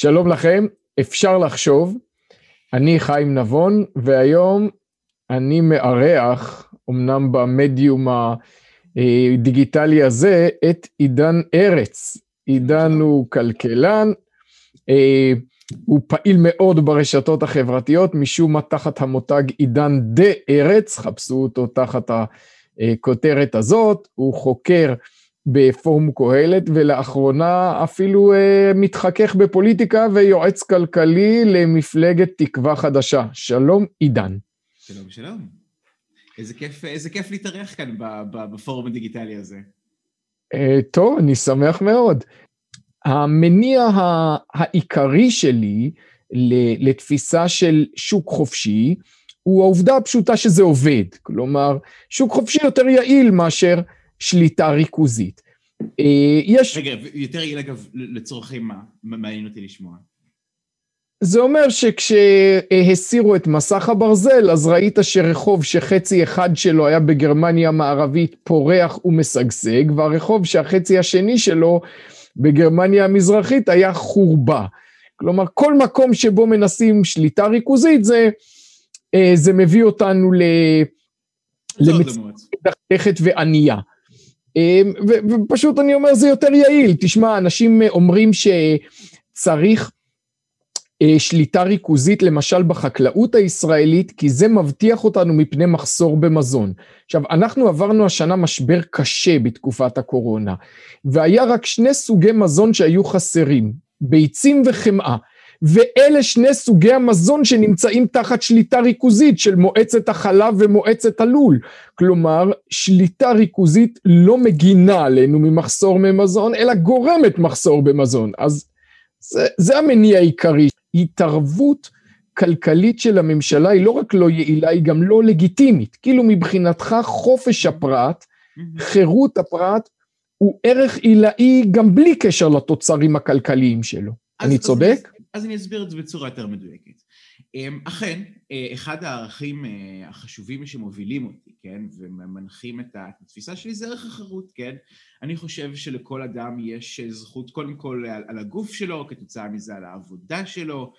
שלום לכם, אפשר לחשוב. אני חיים נבון, והיום אני מארח, אמנם במדיום הדיגיטלי הזה, את עידן ארץ. עידן הוא כלכלן, אה, הוא פעיל מאוד ברשתות החברתיות, משום מה תחת המותג עידן דה ארץ, חפשו אותו תחת הכותרת הזאת, הוא חוקר בפורום קהלת, ולאחרונה אפילו אה, מתחכך בפוליטיקה ויועץ כלכלי למפלגת תקווה חדשה. שלום, עידן. שלום, שלום. איזה כיף, איזה כיף להתארח כאן בפורום הדיגיטלי הזה. אה, טוב, אני שמח מאוד. המניע העיקרי שלי לתפיסה של שוק חופשי, הוא העובדה הפשוטה שזה עובד. כלומר, שוק חופשי יותר יעיל מאשר שליטה ריכוזית. אה, יש... רגע, יותר יעיל אגב, לצורכי מה? מעניין אותי לשמוע. זה אומר שכשהסירו את מסך הברזל, אז ראית שרחוב שחצי אחד שלו היה בגרמניה המערבית פורח ומשגשג, והרחוב שהחצי השני שלו בגרמניה המזרחית היה חורבה. כלומר, כל מקום שבו מנסים שליטה ריכוזית, זה, אה, זה מביא אותנו למציאות וענייה. אמ, ופשוט אני אומר זה יותר יעיל, תשמע אנשים אומרים שצריך אה, שליטה ריכוזית למשל בחקלאות הישראלית כי זה מבטיח אותנו מפני מחסור במזון. עכשיו אנחנו עברנו השנה משבר קשה בתקופת הקורונה והיה רק שני סוגי מזון שהיו חסרים, ביצים וחמאה. ואלה שני סוגי המזון שנמצאים תחת שליטה ריכוזית של מועצת החלב ומועצת הלול. כלומר, שליטה ריכוזית לא מגינה עלינו ממחסור במזון, אלא גורמת מחסור במזון. אז זה, זה המניע העיקרי. התערבות כלכלית של הממשלה היא לא רק לא יעילה, היא גם לא לגיטימית. כאילו מבחינתך חופש הפרט, חירות הפרט, הוא ערך עילאי גם בלי קשר לתוצרים הכלכליים שלו. אני צודק? אז אני אסביר את זה בצורה יותר מדויקת. אמ, אכן, אה, אחד הערכים אה, החשובים שמובילים אותי, כן, ומנחים את התפיסה שלי זה ערך החירות, כן? אני חושב שלכל אדם יש זכות קודם כל על, על הגוף שלו, כתוצאה מזה על העבודה שלו,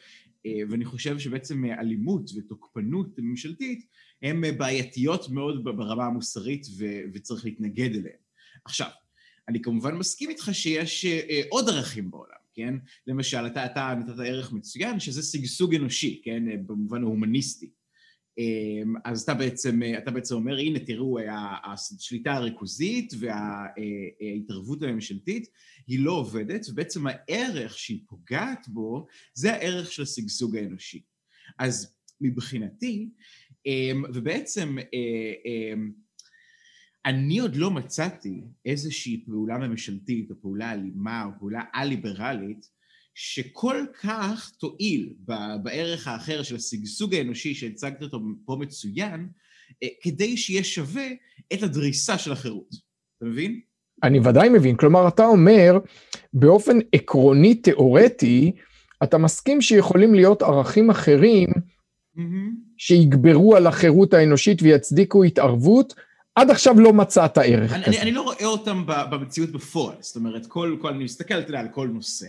אה, ואני חושב שבעצם אלימות ותוקפנות ממשלתית הן בעייתיות מאוד ברמה המוסרית ו, וצריך להתנגד אליהן. עכשיו, אני כמובן מסכים איתך שיש עוד ערכים בעולם. כן? למשל, אתה, אתה נתת ערך מצוין, שזה שגשוג אנושי, כן? במובן ההומניסטי. אמ, אז אתה בעצם, אתה בעצם אומר, הנה תראו, השליטה הריכוזית וההתערבות הממשלתית היא לא עובדת, ובעצם הערך שהיא פוגעת בו זה הערך של השגשוג האנושי. אז מבחינתי, אמ, ובעצם אה, אמ, אני עוד לא מצאתי איזושהי פעולה ממשלתית או פעולה אלימה או פעולה א-ליברלית שכל כך תועיל בערך האחר של השגשוג האנושי שהצגת אותו פה מצוין, אה, כדי שיהיה שווה את הדריסה של החירות. אתה מבין? אני ודאי מבין. כלומר, אתה אומר, באופן עקרוני תיאורטי, אתה מסכים שיכולים להיות ערכים אחרים mm-hmm. שיגברו על החירות האנושית ויצדיקו התערבות, עד עכשיו לא מצאת ערך אני, כזה. אני, אני לא רואה אותם במציאות בפועל, זאת אומרת, כל, כל, אני מסתכל, אתה יודע, על כל נושא,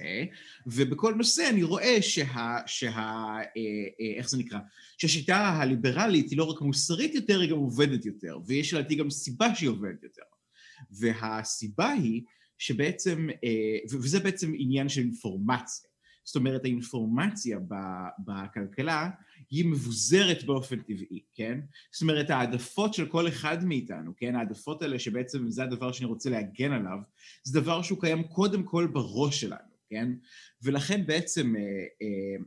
ובכל נושא אני רואה שה... שה אה, אה, איך זה נקרא? שהשיטה הליברלית היא לא רק מוסרית יותר, היא גם עובדת יותר, ויש לדעתי גם סיבה שהיא עובדת יותר. והסיבה היא שבעצם, אה, וזה בעצם עניין של אינפורמציה. זאת אומרת, האינפורמציה בכלכלה היא מבוזרת באופן טבעי, כן? זאת אומרת, העדפות של כל אחד מאיתנו, כן? העדפות האלה שבעצם זה הדבר שאני רוצה להגן עליו, זה דבר שהוא קיים קודם כל בראש שלנו, כן? ולכן בעצם אה, אה,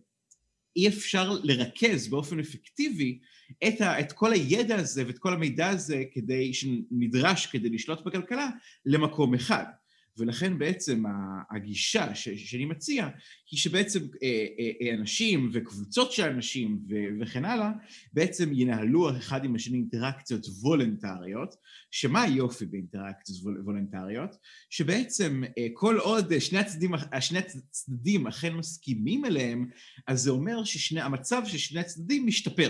אי אפשר לרכז באופן אפקטיבי את, ה, את כל הידע הזה ואת כל המידע הזה כדי, שנדרש כדי לשלוט בכלכלה למקום אחד. ולכן בעצם הגישה שאני מציע היא שבעצם אה, אה, אה, אנשים וקבוצות של אנשים וכן הלאה בעצם ינהלו אחד עם השני אינטראקציות וולנטריות שמה היופי באינטראקציות וולנטריות? שבעצם כל עוד שני הצדדים, שני הצדדים אכן מסכימים אליהם אז זה אומר שהמצב של שני הצדדים משתפר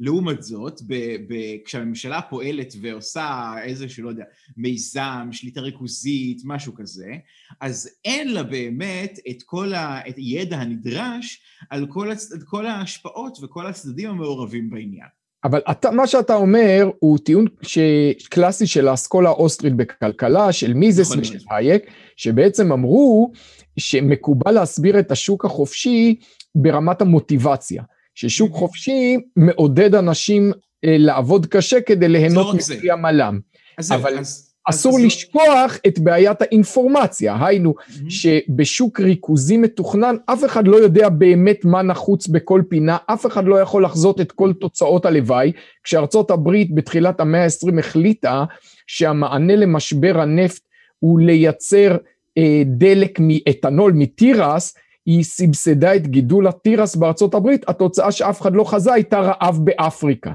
לעומת זאת, ב- ב- כשהממשלה פועלת ועושה איזשהו, לא יודע, מיזם, שליטה ריכוזית, משהו כזה, אז אין לה באמת את כל הידע הנדרש על כל, הצ... כל ההשפעות וכל הצדדים המעורבים בעניין. אבל אתה, מה שאתה אומר הוא טיעון ש... קלאסי של האסכולה האוסטרית בכלכלה, של מיזס נכון ושל הייק, שבעצם אמרו שמקובל להסביר את השוק החופשי ברמת המוטיבציה. ששוק חופשי מעודד אנשים אה, לעבוד קשה כדי ליהנות לא מפרי עמלם. אבל אז, אסור אז לשכוח אז... את בעיית האינפורמציה, היינו mm-hmm. שבשוק ריכוזי מתוכנן אף אחד לא יודע באמת מה נחוץ בכל פינה, אף אחד לא יכול לחזות את כל תוצאות הלוואי, כשארצות הברית בתחילת המאה ה-20 החליטה שהמענה למשבר הנפט הוא לייצר אה, דלק מאתנול, מתירס, היא סבסדה את גידול התירס בארצות הברית, התוצאה שאף אחד לא חזה הייתה רעב באפריקה.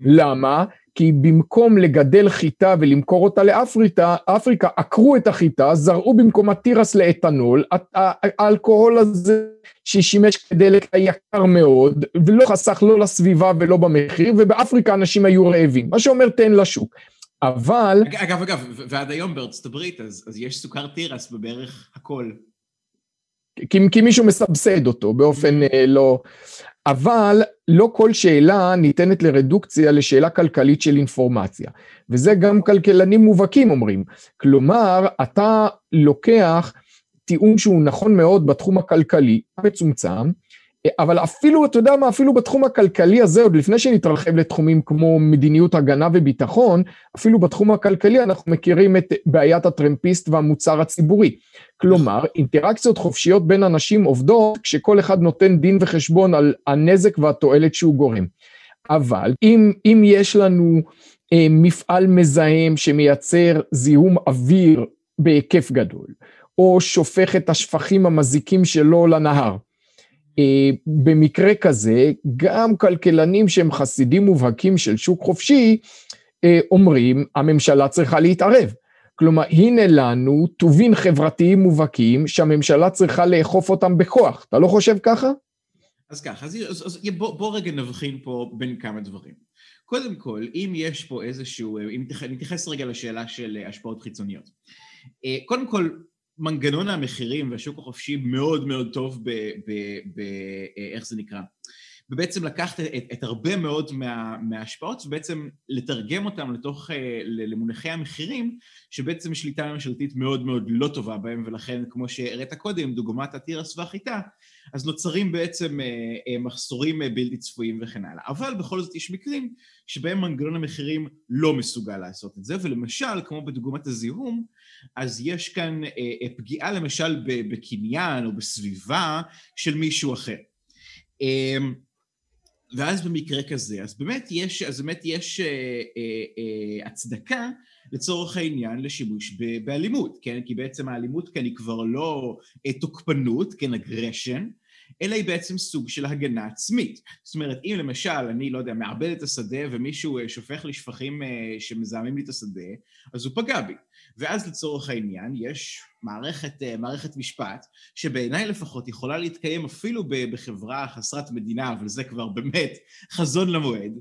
למה? כי במקום לגדל חיטה ולמכור אותה לאפריקה, אפריקה עקרו את החיטה, זרעו במקום התירס לאתנול, האלכוהול הזה ששימש כדלק יקר מאוד, ולא חסך לא לסביבה ולא במחיר, ובאפריקה אנשים היו רעבים, מה שאומר תן לשוק. אבל... אגב, אגב, ועד היום בארצות הברית, אז, אז יש סוכר תירס בבערך הכל. כי, כי מישהו מסבסד אותו באופן mm-hmm. לא... אבל לא כל שאלה ניתנת לרדוקציה לשאלה כלכלית של אינפורמציה, וזה גם כלכלנים מובהקים אומרים. כלומר, אתה לוקח טיעון שהוא נכון מאוד בתחום הכלכלי, מצומצם, אבל אפילו, אתה יודע מה, אפילו בתחום הכלכלי הזה, עוד לפני שנתרחב לתחומים כמו מדיניות הגנה וביטחון, אפילו בתחום הכלכלי אנחנו מכירים את בעיית הטרמפיסט והמוצר הציבורי. כלומר, אינטראקציות חופשיות בין אנשים עובדות כשכל אחד נותן דין וחשבון על הנזק והתועלת שהוא גורם. אבל אם, אם יש לנו אה, מפעל מזהם שמייצר זיהום אוויר בהיקף גדול, או שופך את השפכים המזיקים שלו לנהר, במקרה כזה, גם כלכלנים שהם חסידים מובהקים של שוק חופשי, אה, אומרים, הממשלה צריכה להתערב. כלומר, הנה לנו טובין חברתיים מובהקים שהממשלה צריכה לאכוף אותם בכוח. אתה לא חושב ככה? אז ככה, אז, אז, אז בוא, בוא רגע נבחין פה בין כמה דברים. קודם כל, אם יש פה איזשהו, אם נתייחס רגע לשאלה של השפעות חיצוניות. אה, קודם כל, מנגנון המחירים והשוק החופשי מאוד מאוד טוב ב... ב, ב איך זה נקרא? ובעצם לקחת את, את הרבה מאוד מה, מההשפעות ובעצם לתרגם אותם לתוך, למונחי המחירים, שבעצם שליטה ממשלתית מאוד מאוד לא טובה בהם, ולכן כמו שהראית קודם, דוגמת התירס והחיטה, אז נוצרים בעצם מחסורים בלתי צפויים וכן הלאה. אבל בכל זאת יש מקרים שבהם מנגנון המחירים לא מסוגל לעשות את זה, ולמשל, כמו בדוגמת הזיהום, אז יש כאן אה, אה, פגיעה למשל בקניין או בסביבה של מישהו אחר. אמ, ואז במקרה כזה, אז באמת יש, אז באמת יש אה, אה, אה, הצדקה לצורך העניין לשימוש באלימות, כן? כי בעצם האלימות כאן היא כבר לא אה, תוקפנות, כן, aggression, אלא היא בעצם סוג של הגנה עצמית. זאת אומרת, אם למשל, אני, לא יודע, מעבד את השדה ומישהו אה, שופך לי שפכים אה, שמזהמים לי את השדה, אז הוא פגע בי. ואז לצורך העניין יש מערכת, אה, מערכת משפט, שבעיניי לפחות יכולה להתקיים אפילו בחברה חסרת מדינה, אבל זה כבר באמת חזון למועד.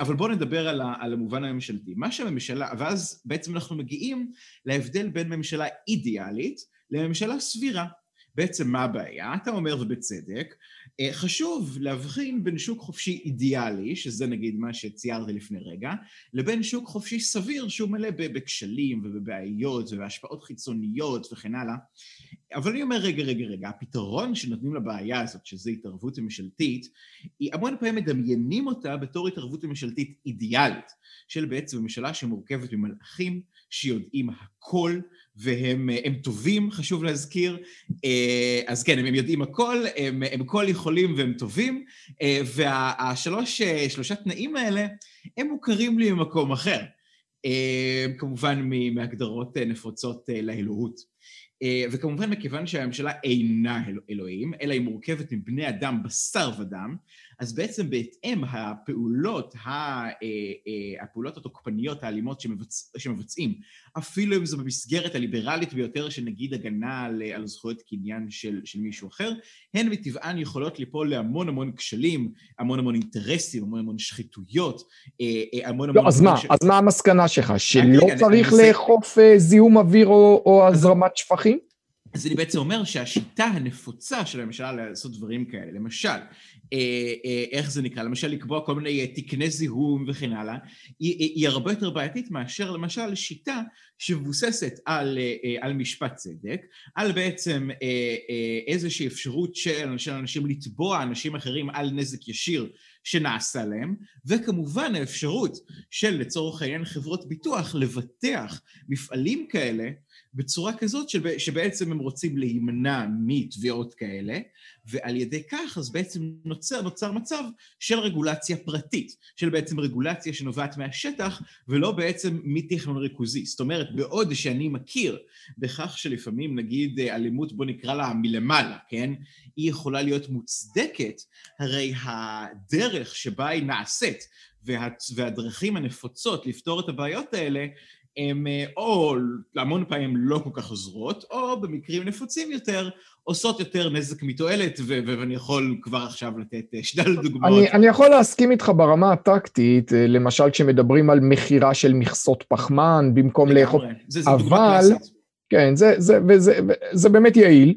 אבל בואו נדבר על המובן הממשלתי. מה שהממשלה, ואז בעצם אנחנו מגיעים להבדל בין ממשלה אידיאלית לממשלה סבירה. בעצם מה הבעיה? אתה אומר ובצדק, אה, חשוב להבחין בין שוק חופשי אידיאלי, שזה נגיד מה שציירתי לפני רגע, לבין שוק חופשי סביר שהוא מלא בכשלים ובבעיות ובהשפעות חיצוניות וכן הלאה. אבל אני אומר רגע, רגע, רגע, הפתרון שנותנים לבעיה הזאת, שזה התערבות ממשלתית, היא המון פעמים מדמיינים אותה בתור התערבות ממשלתית אידיאלית, של בעצם ממשלה שמורכבת ממלאכים שיודעים הכל והם טובים, חשוב להזכיר, אה, אז כן, הם יודעים הכל, הם, הם כל יכולים והם טובים, אה, והשלוש, אה, שלושה תנאים האלה, הם מוכרים לי ממקום אחר, כמובן מהגדרות נפוצות לאלוהות. אה, וכמובן מכיוון שהממשלה אינה אלוהים, אלא היא מורכבת מבני אדם בשר ודם, אז בעצם בהתאם הפעולות, אה, הפעולות התוקפניות האלימות שמבצ... שמבצעים, אפילו אם זו במסגרת הליברלית ביותר של נגיד הגנה על, על זכויות קניין של, של מישהו אחר, הן מטבען יכולות ליפול להמון המון כשלים, המון המון אינטרסים, המון המון שחיתויות, אה, המון המון... לא, אז מה, ש... אז מה המסקנה שלך? שלא צריך לאכוף. זיהום אוויר או, או הזרמת שפכים? אז אני בעצם אומר שהשיטה הנפוצה של הממשלה לעשות דברים כאלה, למשל, אה, אה, איך זה נקרא, למשל לקבוע כל מיני אה, תקני זיהום וכן הלאה, היא, היא הרבה יותר בעייתית מאשר למשל שיטה שמבוססת על, על משפט צדק, על בעצם איזושהי אפשרות של, של אנשים לתבוע אנשים אחרים על נזק ישיר שנעשה להם, וכמובן האפשרות של לצורך העניין חברות ביטוח לבטח מפעלים כאלה בצורה כזאת שבעצם הם רוצים להימנע מתביעות כאלה, ועל ידי כך אז בעצם נוצר, נוצר מצב של רגולציה פרטית, של בעצם רגולציה שנובעת מהשטח ולא בעצם מתכנון ריכוזי. זאת אומרת, בעוד שאני מכיר בכך שלפעמים נגיד אלימות בוא נקרא לה מלמעלה, כן? היא יכולה להיות מוצדקת, הרי הדרך שבה היא נעשית וה, והדרכים הנפוצות לפתור את הבעיות האלה הן אה, או המון פעמים לא כל כך עוזרות, או במקרים נפוצים יותר, עושות יותר נזק מתועלת, ו- ואני יכול כבר עכשיו לתת אה, שלל דוגמאות. אני, אני יכול להסכים איתך ברמה הטקטית, אה, למשל כשמדברים על מכירה של מכסות פחמן במקום לאכול, זה, זה אבל, כן, זה, זה, וזה, זה באמת יעיל,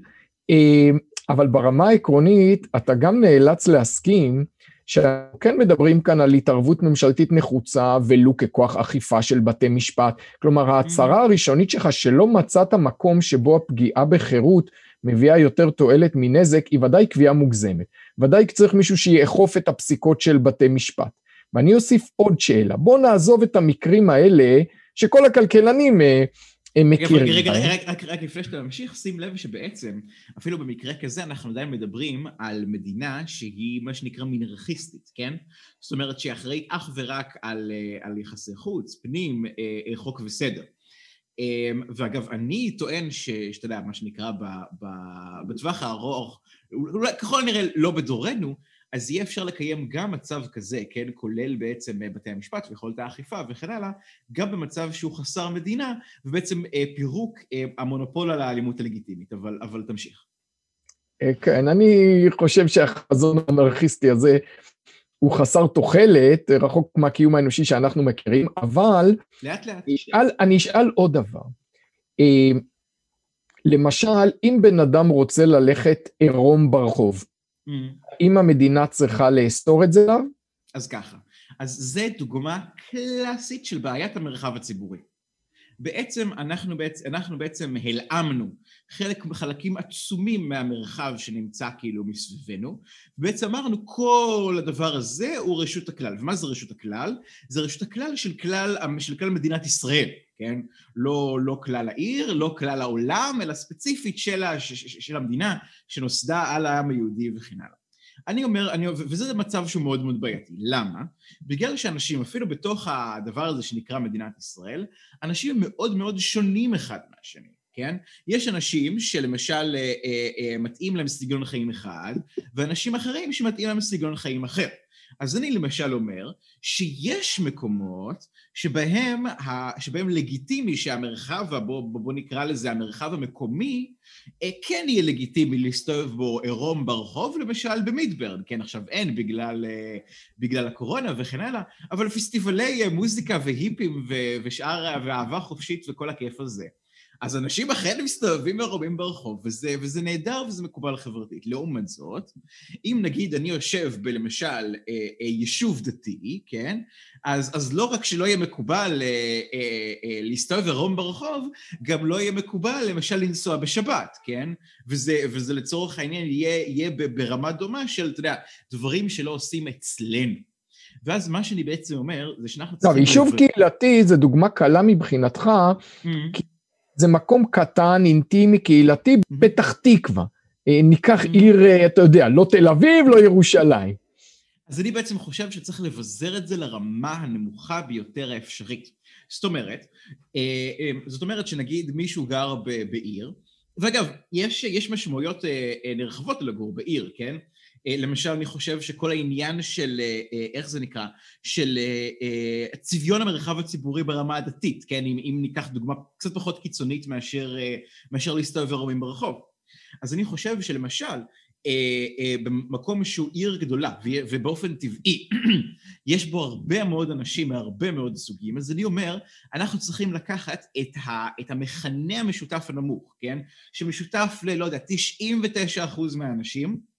אבל ברמה העקרונית אתה גם נאלץ להסכים שאנחנו כן מדברים כאן על התערבות ממשלתית נחוצה ולו ככוח אכיפה של בתי משפט. כלומר, ההצהרה הראשונית שלך שלא מצאת מקום שבו הפגיעה בחירות מביאה יותר תועלת מנזק, היא ודאי קביעה מוגזמת. ודאי צריך מישהו שיאכוף את הפסיקות של בתי משפט. ואני אוסיף עוד שאלה, בואו נעזוב את המקרים האלה שכל הכלכלנים אה, הם מכירים. רגע, רגע, רק, רק, רק לפני שאתה ממשיך, שים לב שבעצם, אפילו במקרה כזה אנחנו עדיין מדברים על מדינה שהיא מה שנקרא מינרכיסטית, כן? זאת אומרת שהיא אחראית אך ורק על, אה, על יחסי חוץ, פנים, אה, אה, חוק וסדר. ואגב, אני טוען שאתה יודע, מה שנקרא ב, ב, בטווח הארוך, אולי ככל הנראה לא בדורנו, אז יהיה אפשר לקיים גם מצב כזה, כן, כולל בעצם אה, בתי המשפט ויכולת האכיפה וכן הלאה, גם במצב שהוא חסר מדינה, ובעצם אה, פירוק אה, המונופול על האלימות הלגיטימית, אבל, אבל תמשיך. כן, אני חושב שהחזון המרכיסטי הזה הוא חסר תוחלת, רחוק מהקיום האנושי שאנחנו מכירים, אבל... לאט לאט. אני אשאל, אני אשאל עוד דבר. למשל, אם בן אדם רוצה ללכת עירום ברחוב, האם המדינה צריכה לאסתור את זה עליו? אז ככה, אז זה דוגמה קלאסית של בעיית המרחב הציבורי. בעצם אנחנו בעצם, אנחנו בעצם הלאמנו חלק, חלקים עצומים מהמרחב שנמצא כאילו מסביבנו, ובעצם אמרנו כל הדבר הזה הוא רשות הכלל. ומה זה רשות הכלל? זה רשות הכלל של כלל, של כלל מדינת ישראל, כן? לא, לא כלל העיר, לא כלל העולם, אלא ספציפית של, של המדינה שנוסדה על העם היהודי וכן הלאה. אני אומר, אני, וזה מצב שהוא מאוד מאוד בעייתי. למה? בגלל שאנשים, אפילו בתוך הדבר הזה שנקרא מדינת ישראל, אנשים מאוד מאוד שונים אחד מהשני, כן? יש אנשים שלמשל אה, אה, אה, מתאים להם סגנון חיים אחד, ואנשים אחרים שמתאים להם סגנון חיים אחר. אז אני למשל אומר שיש מקומות שבהם, ה, שבהם לגיטימי שהמרחב, בוא, בוא נקרא לזה המרחב המקומי, כן יהיה לגיטימי להסתובב בו עירום ברחוב, למשל במידברד, כן עכשיו אין בגלל, בגלל הקורונה וכן הלאה, אבל פסטיבלי מוזיקה והיפים ושאר, ואהבה חופשית וכל הכיף הזה. אז אנשים אכן מסתובבים מרובים ברחוב, וזה, וזה נהדר וזה מקובל חברתית. לעומת זאת, אם נגיד אני יושב בלמשל אה, אה, יישוב דתי, כן? אז, אז לא רק שלא יהיה מקובל אה, אה, אה, להסתובב עירום ברחוב, גם לא יהיה מקובל למשל לנסוע בשבת, כן? וזה, וזה לצורך העניין יהיה, יהיה ברמה דומה של, אתה יודע, דברים שלא עושים אצלנו. ואז מה שאני בעצם אומר, זה שאנחנו צריכים... טוב, יישוב קהילתי זה דוגמה קלה מבחינתך, mm-hmm. כי זה מקום קטן, אינטימי, קהילתי, פתח תקווה. אה, ניקח עיר, אה, אתה יודע, לא תל אביב, לא ירושלים. אז אני בעצם חושב שצריך לבזר את זה לרמה הנמוכה ביותר האפשרית. זאת אומרת, אה, זאת אומרת שנגיד מישהו גר בעיר, ואגב, יש, יש משמעויות נרחבות לגור בעיר, כן? אה, למשל, אני חושב שכל העניין של, אה, אה, איך זה נקרא? של צביון המרחב הציבורי ברמה הדתית, כן? אם, אם ניקח דוגמה קצת פחות קיצונית מאשר, מאשר להסתובב ערומים ברחוב. אז אני חושב שלמשל, במקום שהוא עיר גדולה, ובאופן טבעי, יש בו הרבה מאוד אנשים מהרבה מאוד סוגים, אז אני אומר, אנחנו צריכים לקחת את, ה, את המכנה המשותף הנמוך, כן? שמשותף ל, לא יודע, 99% מהאנשים,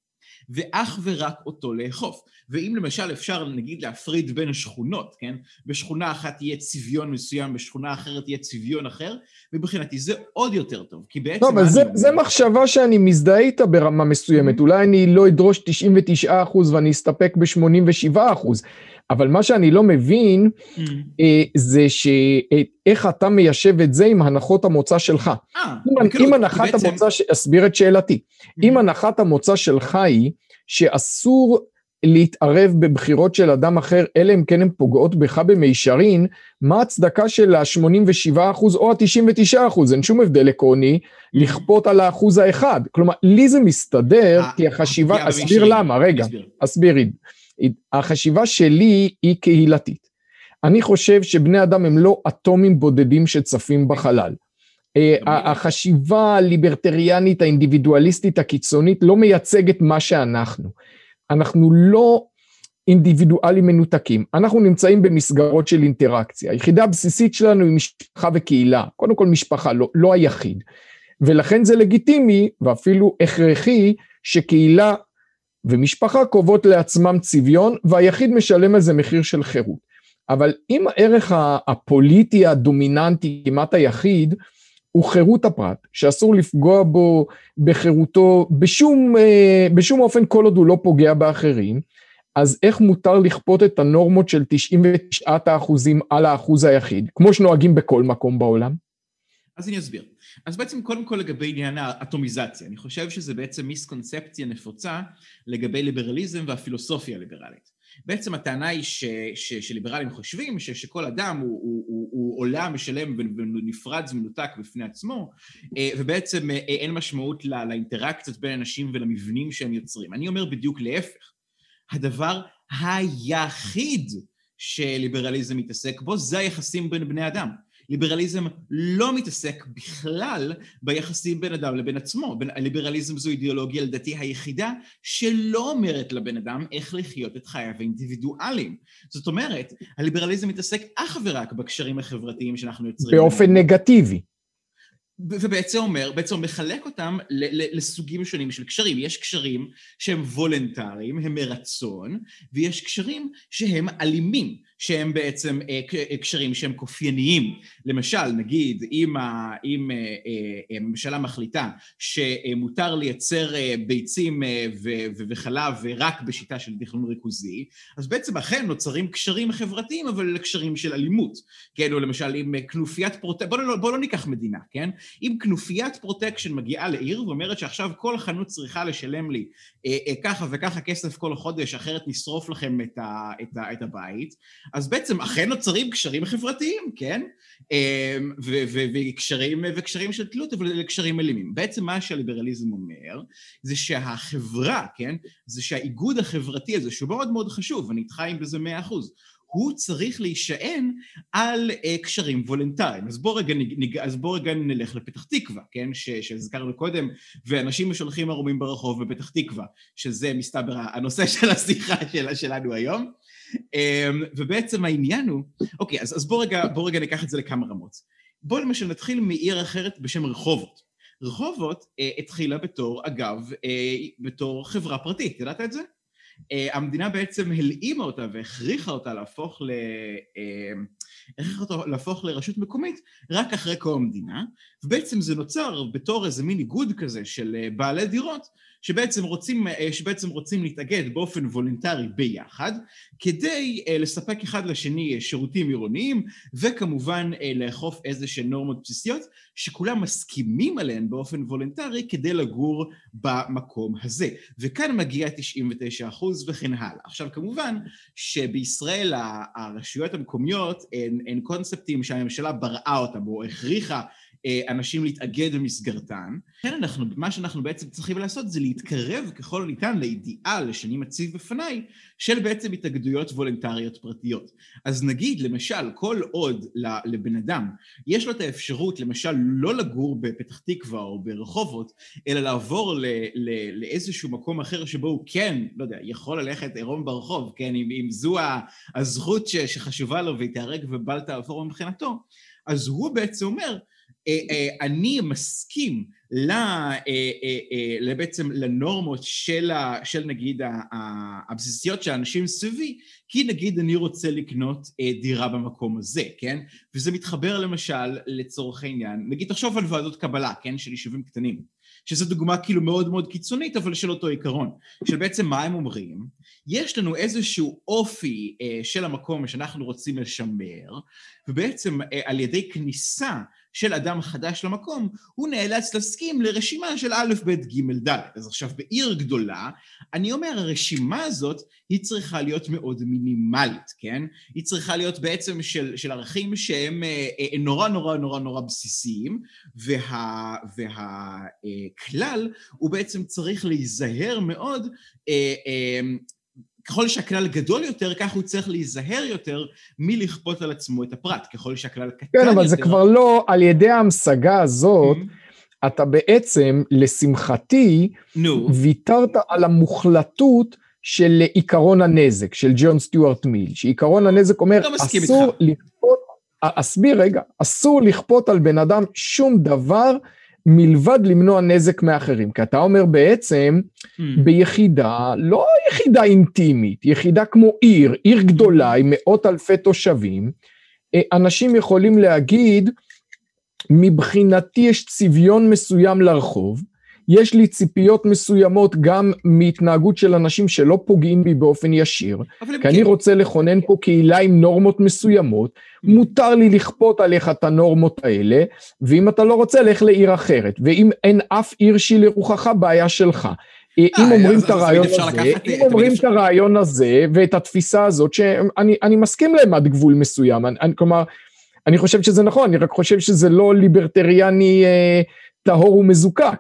ואך ורק אותו לאכוף. ואם למשל אפשר נגיד להפריד בין השכונות, כן? בשכונה אחת יהיה צביון מסוים, בשכונה אחרת יהיה צביון אחר, מבחינתי זה עוד יותר טוב, כי בעצם... לא, אבל זה, זה מחשבה שאני מזדהה איתה ברמה מסוימת, mm-hmm. אולי אני לא אדרוש 99% ואני אסתפק ב-87%, אבל מה שאני לא מבין mm. אה, זה שאיך אתה מיישב את זה עם הנחות המוצא שלך. אה, אם, אם הנחת בעצם... המוצא, אסביר את שאלתי, mm. אם הנחת המוצא שלך היא שאסור להתערב בבחירות של אדם אחר, אלא אם כן הן פוגעות בך במישרין, מה ההצדקה של ה-87% או ה-99%? אין שום הבדל עקרוני לכפות על האחוז האחד. כלומר, לי זה מסתדר, אה, כי החשיבה, אסביר למה, רגע, אסביר. החשיבה שלי היא קהילתית. אני חושב שבני אדם הם לא אטומים בודדים שצפים בחלל. אה, החשיבה הליברטריאנית האינדיבידואליסטית הקיצונית לא מייצגת מה שאנחנו. אנחנו לא אינדיבידואלים מנותקים, אנחנו נמצאים במסגרות של אינטראקציה. היחידה הבסיסית שלנו היא משפחה וקהילה, קודם כל משפחה, לא, לא היחיד. ולכן זה לגיטימי ואפילו הכרחי שקהילה ומשפחה קובעות לעצמם צביון והיחיד משלם על זה מחיר של חירות. אבל אם הערך הפוליטי הדומיננטי כמעט היחיד הוא חירות הפרט, שאסור לפגוע בו בחירותו בשום, אה, בשום אופן כל עוד הוא לא פוגע באחרים, אז איך מותר לכפות את הנורמות של 99 האחוזים על האחוז היחיד, כמו שנוהגים בכל מקום בעולם? אז אני אסביר. אז בעצם קודם כל לגבי עניין האטומיזציה, אני חושב שזה בעצם מיסקונספציה נפוצה לגבי ליברליזם והפילוסופיה הליברלית. בעצם הטענה היא ש, ש, שליברלים חושבים ש, שכל אדם הוא, הוא, הוא, הוא עולם משלם ונפרד ומנותק בפני עצמו, אה, ובעצם אה, אין משמעות לא, לאינטראקציות בין אנשים ולמבנים שהם יוצרים. אני אומר בדיוק להפך. הדבר היחיד שליברליזם מתעסק בו זה היחסים בין בני אדם. ליברליזם לא מתעסק בכלל ביחסים בין אדם לבין עצמו. ליברליזם זו אידיאולוגיה לדעתי היחידה שלא אומרת לבן אדם איך לחיות את חייו האינדיבידואליים. זאת אומרת, הליברליזם מתעסק אך ורק בקשרים החברתיים שאנחנו יוצרים. באופן נגטיבי. ובעצם אומר, בעצם מחלק אותם לסוגים שונים של קשרים. יש קשרים שהם וולנטריים, הם מרצון, ויש קשרים שהם אלימים. שהם בעצם אה, אה, קשרים שהם כופייניים. למשל, נגיד, אם הממשלה אה, מחליטה שמותר לייצר ביצים וחלב רק בשיטה של תכנון ריכוזי, אז בעצם אכן נוצרים קשרים חברתיים, אבל קשרים של אלימות. כן, או למשל, אם כנופיית פרוטקשן, בואו לא, בוא לא ניקח מדינה, כן? אם כנופיית פרוטקשן מגיעה לעיר ואומרת שעכשיו כל חנות צריכה לשלם לי ככה וככה כסף כל חודש, אחרת נשרוף לכם את, ה, את, ה, את הבית, אז בעצם אכן נוצרים קשרים חברתיים, כן? אמ, וקשרים, וקשרים של תלות, אבל אלה קשרים אלימים. בעצם מה שהליברליזם אומר, זה שהחברה, כן? זה שהאיגוד החברתי הזה, שהוא מאוד מאוד חשוב, אני איתך עם בזה מאה אחוז, הוא צריך להישען על uh, קשרים וולנטריים. אז בוא רגע, נג, אז בוא רגע נלך לפתח תקווה, כן? שהזכרנו קודם, ואנשים שולחים ערומים ברחוב בפתח תקווה, שזה מסתבר הנושא של השיחה של, שלנו היום. Um, ובעצם העניין הוא, אוקיי, אז, אז בוא רגע, בוא רגע ניקח את זה לכמה רמות. בוא למשל נתחיל מעיר אחרת בשם רחובות. רחובות uh, התחילה בתור, אגב, uh, בתור חברה פרטית, ידעת את זה? אה, המדינה בעצם הלאימה אותה והכריחה אותה להפוך ל... אה, הכריחה אותה להפוך לרשות מקומית רק אחרי קום המדינה, ובעצם זה נוצר בתור איזה מין איגוד כזה של אה, בעלי דירות, שבעצם רוצים, אה, שבעצם רוצים להתאגד באופן וולונטרי ביחד, כדי אה, לספק אחד לשני אה, שירותים עירוניים, וכמובן לאכוף איזה שהן נורמות בסיסיות, שכולם מסכימים עליהן באופן וולונטרי כדי לגור במקום הזה. וכאן מגיע 99% וכן הלאה. עכשיו כמובן שבישראל הרשויות המקומיות הן, הן קונספטים שהממשלה בראה אותם או הכריחה אנשים להתאגד במסגרתן. לכן אנחנו, מה שאנחנו בעצם צריכים לעשות זה להתקרב ככל הניתן לאידיאל שאני מציב בפניי של בעצם התאגדויות וולנטריות פרטיות. אז נגיד, למשל, כל עוד לבן אדם יש לו את האפשרות, למשל, לא לגור בפתח תקווה או ברחובות, אלא לעבור ל, ל, לאיזשהו מקום אחר שבו הוא כן, לא יודע, יכול ללכת עירום ברחוב, כן, אם, אם זו הזכות ש, שחשובה לו והיא תיהרג ובל תעבור מבחינתו, אז הוא בעצם אומר, אה, אה, אני מסכים אה, בעצם לנורמות של, נגיד הבסיסיות של האנשים סביבי, כי נגיד אני רוצה לקנות דירה במקום הזה, כן? וזה מתחבר למשל לצורך העניין, נגיד תחשוב על ועדות קבלה, כן? של יישובים קטנים, שזו דוגמה כאילו מאוד מאוד קיצונית, אבל של אותו עיקרון, של בעצם מה הם אומרים, יש לנו איזשהו אופי של המקום שאנחנו רוצים לשמר, ובעצם על ידי כניסה של אדם חדש למקום, הוא נאלץ להסכים לרשימה של א', ב', ג', ד'. אז עכשיו בעיר גדולה, אני אומר, הרשימה הזאת היא צריכה להיות מאוד מינימלית, כן? היא צריכה להיות בעצם של, של ערכים שהם אה, אה, נורא נורא נורא נורא בסיסיים, וה, והכלל הוא בעצם צריך להיזהר מאוד אה, אה, ככל שהכלל גדול יותר, כך הוא צריך להיזהר יותר מלכפות על עצמו את הפרט. ככל שהכלל קטן יותר... כן, אבל זה כבר לא, על ידי ההמשגה הזאת, mm-hmm. אתה בעצם, לשמחתי, נו. ויתרת על המוחלטות של עיקרון הנזק, של ג'ון סטיוארט מיל, שעיקרון הנזק אומר, לא אסור לכפות, אסביר רגע, אסור לכפות על בן אדם שום דבר מלבד למנוע נזק מאחרים, כי אתה אומר בעצם mm. ביחידה, לא יחידה אינטימית, יחידה כמו עיר, עיר גדולה עם מאות אלפי תושבים, אה, אנשים יכולים להגיד, מבחינתי יש צביון מסוים לרחוב, יש לי ציפיות מסוימות גם מהתנהגות של אנשים שלא פוגעים בי באופן ישיר, כי כן. אני רוצה לכונן פה קהילה עם נורמות מסוימות, מותר לי לכפות עליך את הנורמות האלה, ואם אתה לא רוצה, לך לעיר אחרת, ואם אין אף עיר שהיא לרוחך, בעיה שלך. אה, אם אומרים את הרעיון הזה, אם אומרים את הרעיון הזה ואת התפיסה הזאת, שאני מסכים להם עד גבול מסוים, כלומר, אני חושב שזה נכון, אני רק חושב שזה לא ליברטריאני אה, טהור ומזוקק.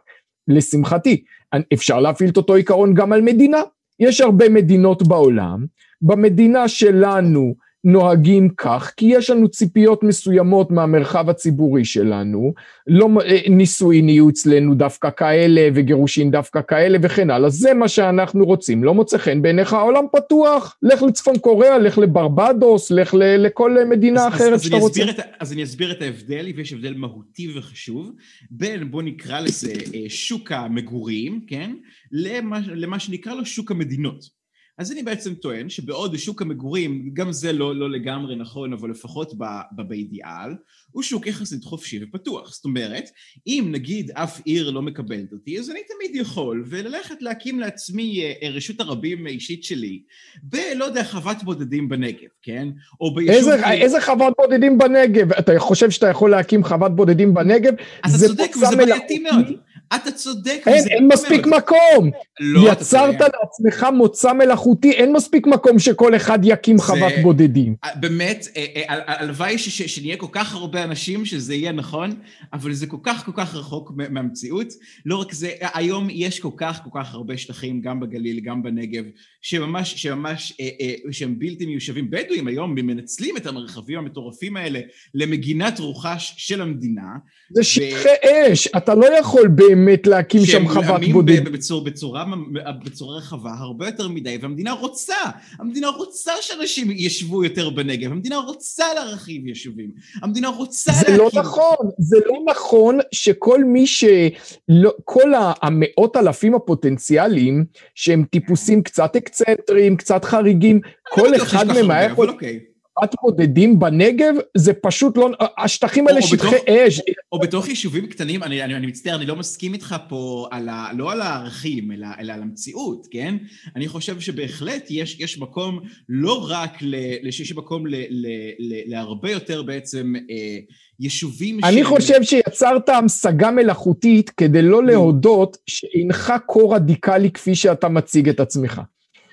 לשמחתי, אפשר להפעיל את אותו עיקרון גם על מדינה. יש הרבה מדינות בעולם, במדינה שלנו נוהגים כך, כי יש לנו ציפיות מסוימות מהמרחב הציבורי שלנו, לא, אה, נישואין יהיו אצלנו דווקא כאלה, וגירושין דווקא כאלה וכן הלאה, זה מה שאנחנו רוצים, לא מוצא חן בעיניך, העולם פתוח, לך לצפון קוריאה, לך לברבדוס, לך ל, לכל מדינה אז, אחרת אז, שאתה אז רוצה. את, אז אני אסביר את ההבדל, ויש הבדל מהותי וחשוב, בין בוא נקרא לזה אה, שוק המגורים, כן, למה, למה שנקרא לו שוק המדינות. אז אני בעצם טוען שבעוד שוק המגורים, גם זה לא, לא לגמרי נכון, אבל לפחות באידיאל, הוא שוק יחסית חופשי ופתוח. זאת אומרת, אם נגיד אף עיר לא מקבלת אותי, אז אני תמיד יכול, וללכת להקים לעצמי אה, רשות הרבים אישית שלי, בלא יודע, חוות בודדים בנגב, כן? או ביישוב... איזה, איזה חוות בודדים בנגב? אתה חושב שאתה יכול להקים חוות בודדים בנגב? אתה צודק, וזה בעייתי מאוד. אתה צודק. אין, אין מספיק מאוד. מקום. לא, יצרת לעצמך מוצא מלאכותי, אין מספיק מקום שכל אחד יקים זה, חוות בודדים. אה, באמת, אה, אה, הלוואי שנהיה כל כך הרבה אנשים שזה יהיה נכון, אבל זה כל כך כל כך רחוק מהמציאות. לא רק זה, היום יש כל כך כל כך הרבה שטחים, גם בגליל, גם בנגב, שממש, שממש, שהם בלתי מיושבים. בדואים היום מנצלים את המרחבים המטורפים האלה למגינת רוחש של המדינה. זה שטחי ו... אש, אתה לא יכול באמת... באמת להקים שם חוות בודדים. בצורה, בצורה, בצורה רחבה הרבה יותר מדי, והמדינה רוצה, המדינה רוצה שאנשים ישבו יותר בנגב, המדינה רוצה להרחיב יישובים, המדינה רוצה זה לא להקים... לא נכון, זה לא נכון שכל מי ש... לא, כל המאות אלפים הפוטנציאליים, שהם טיפוסים קצת אקצנטריים, קצת חריגים, כל אחד מהם היה יכול... חוות בודדים בנגב, זה פשוט לא, השטחים האלה שטחי אש. או בתוך יישובים קטנים, אני, אני, אני מצטער, אני לא מסכים איתך פה על ה, לא על הערכים, אלא, אלא על המציאות, כן? אני חושב שבהחלט יש, יש מקום לא רק, ל, שיש מקום ל, ל, ל, להרבה יותר בעצם אה, יישובים אני ש... חושב שיצרת המשגה מלאכותית כדי לא להודות שאינך כה רדיקלי כפי שאתה מציג את עצמך.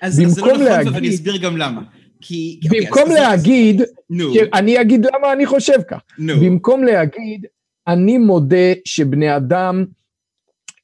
אז, אז זה לא נכון, להגיד... ואני אסביר גם למה. כי... במקום אוקיי, להגיד, נו. אני אגיד למה אני חושב כך. נו. במקום להגיד, אני מודה שבני אדם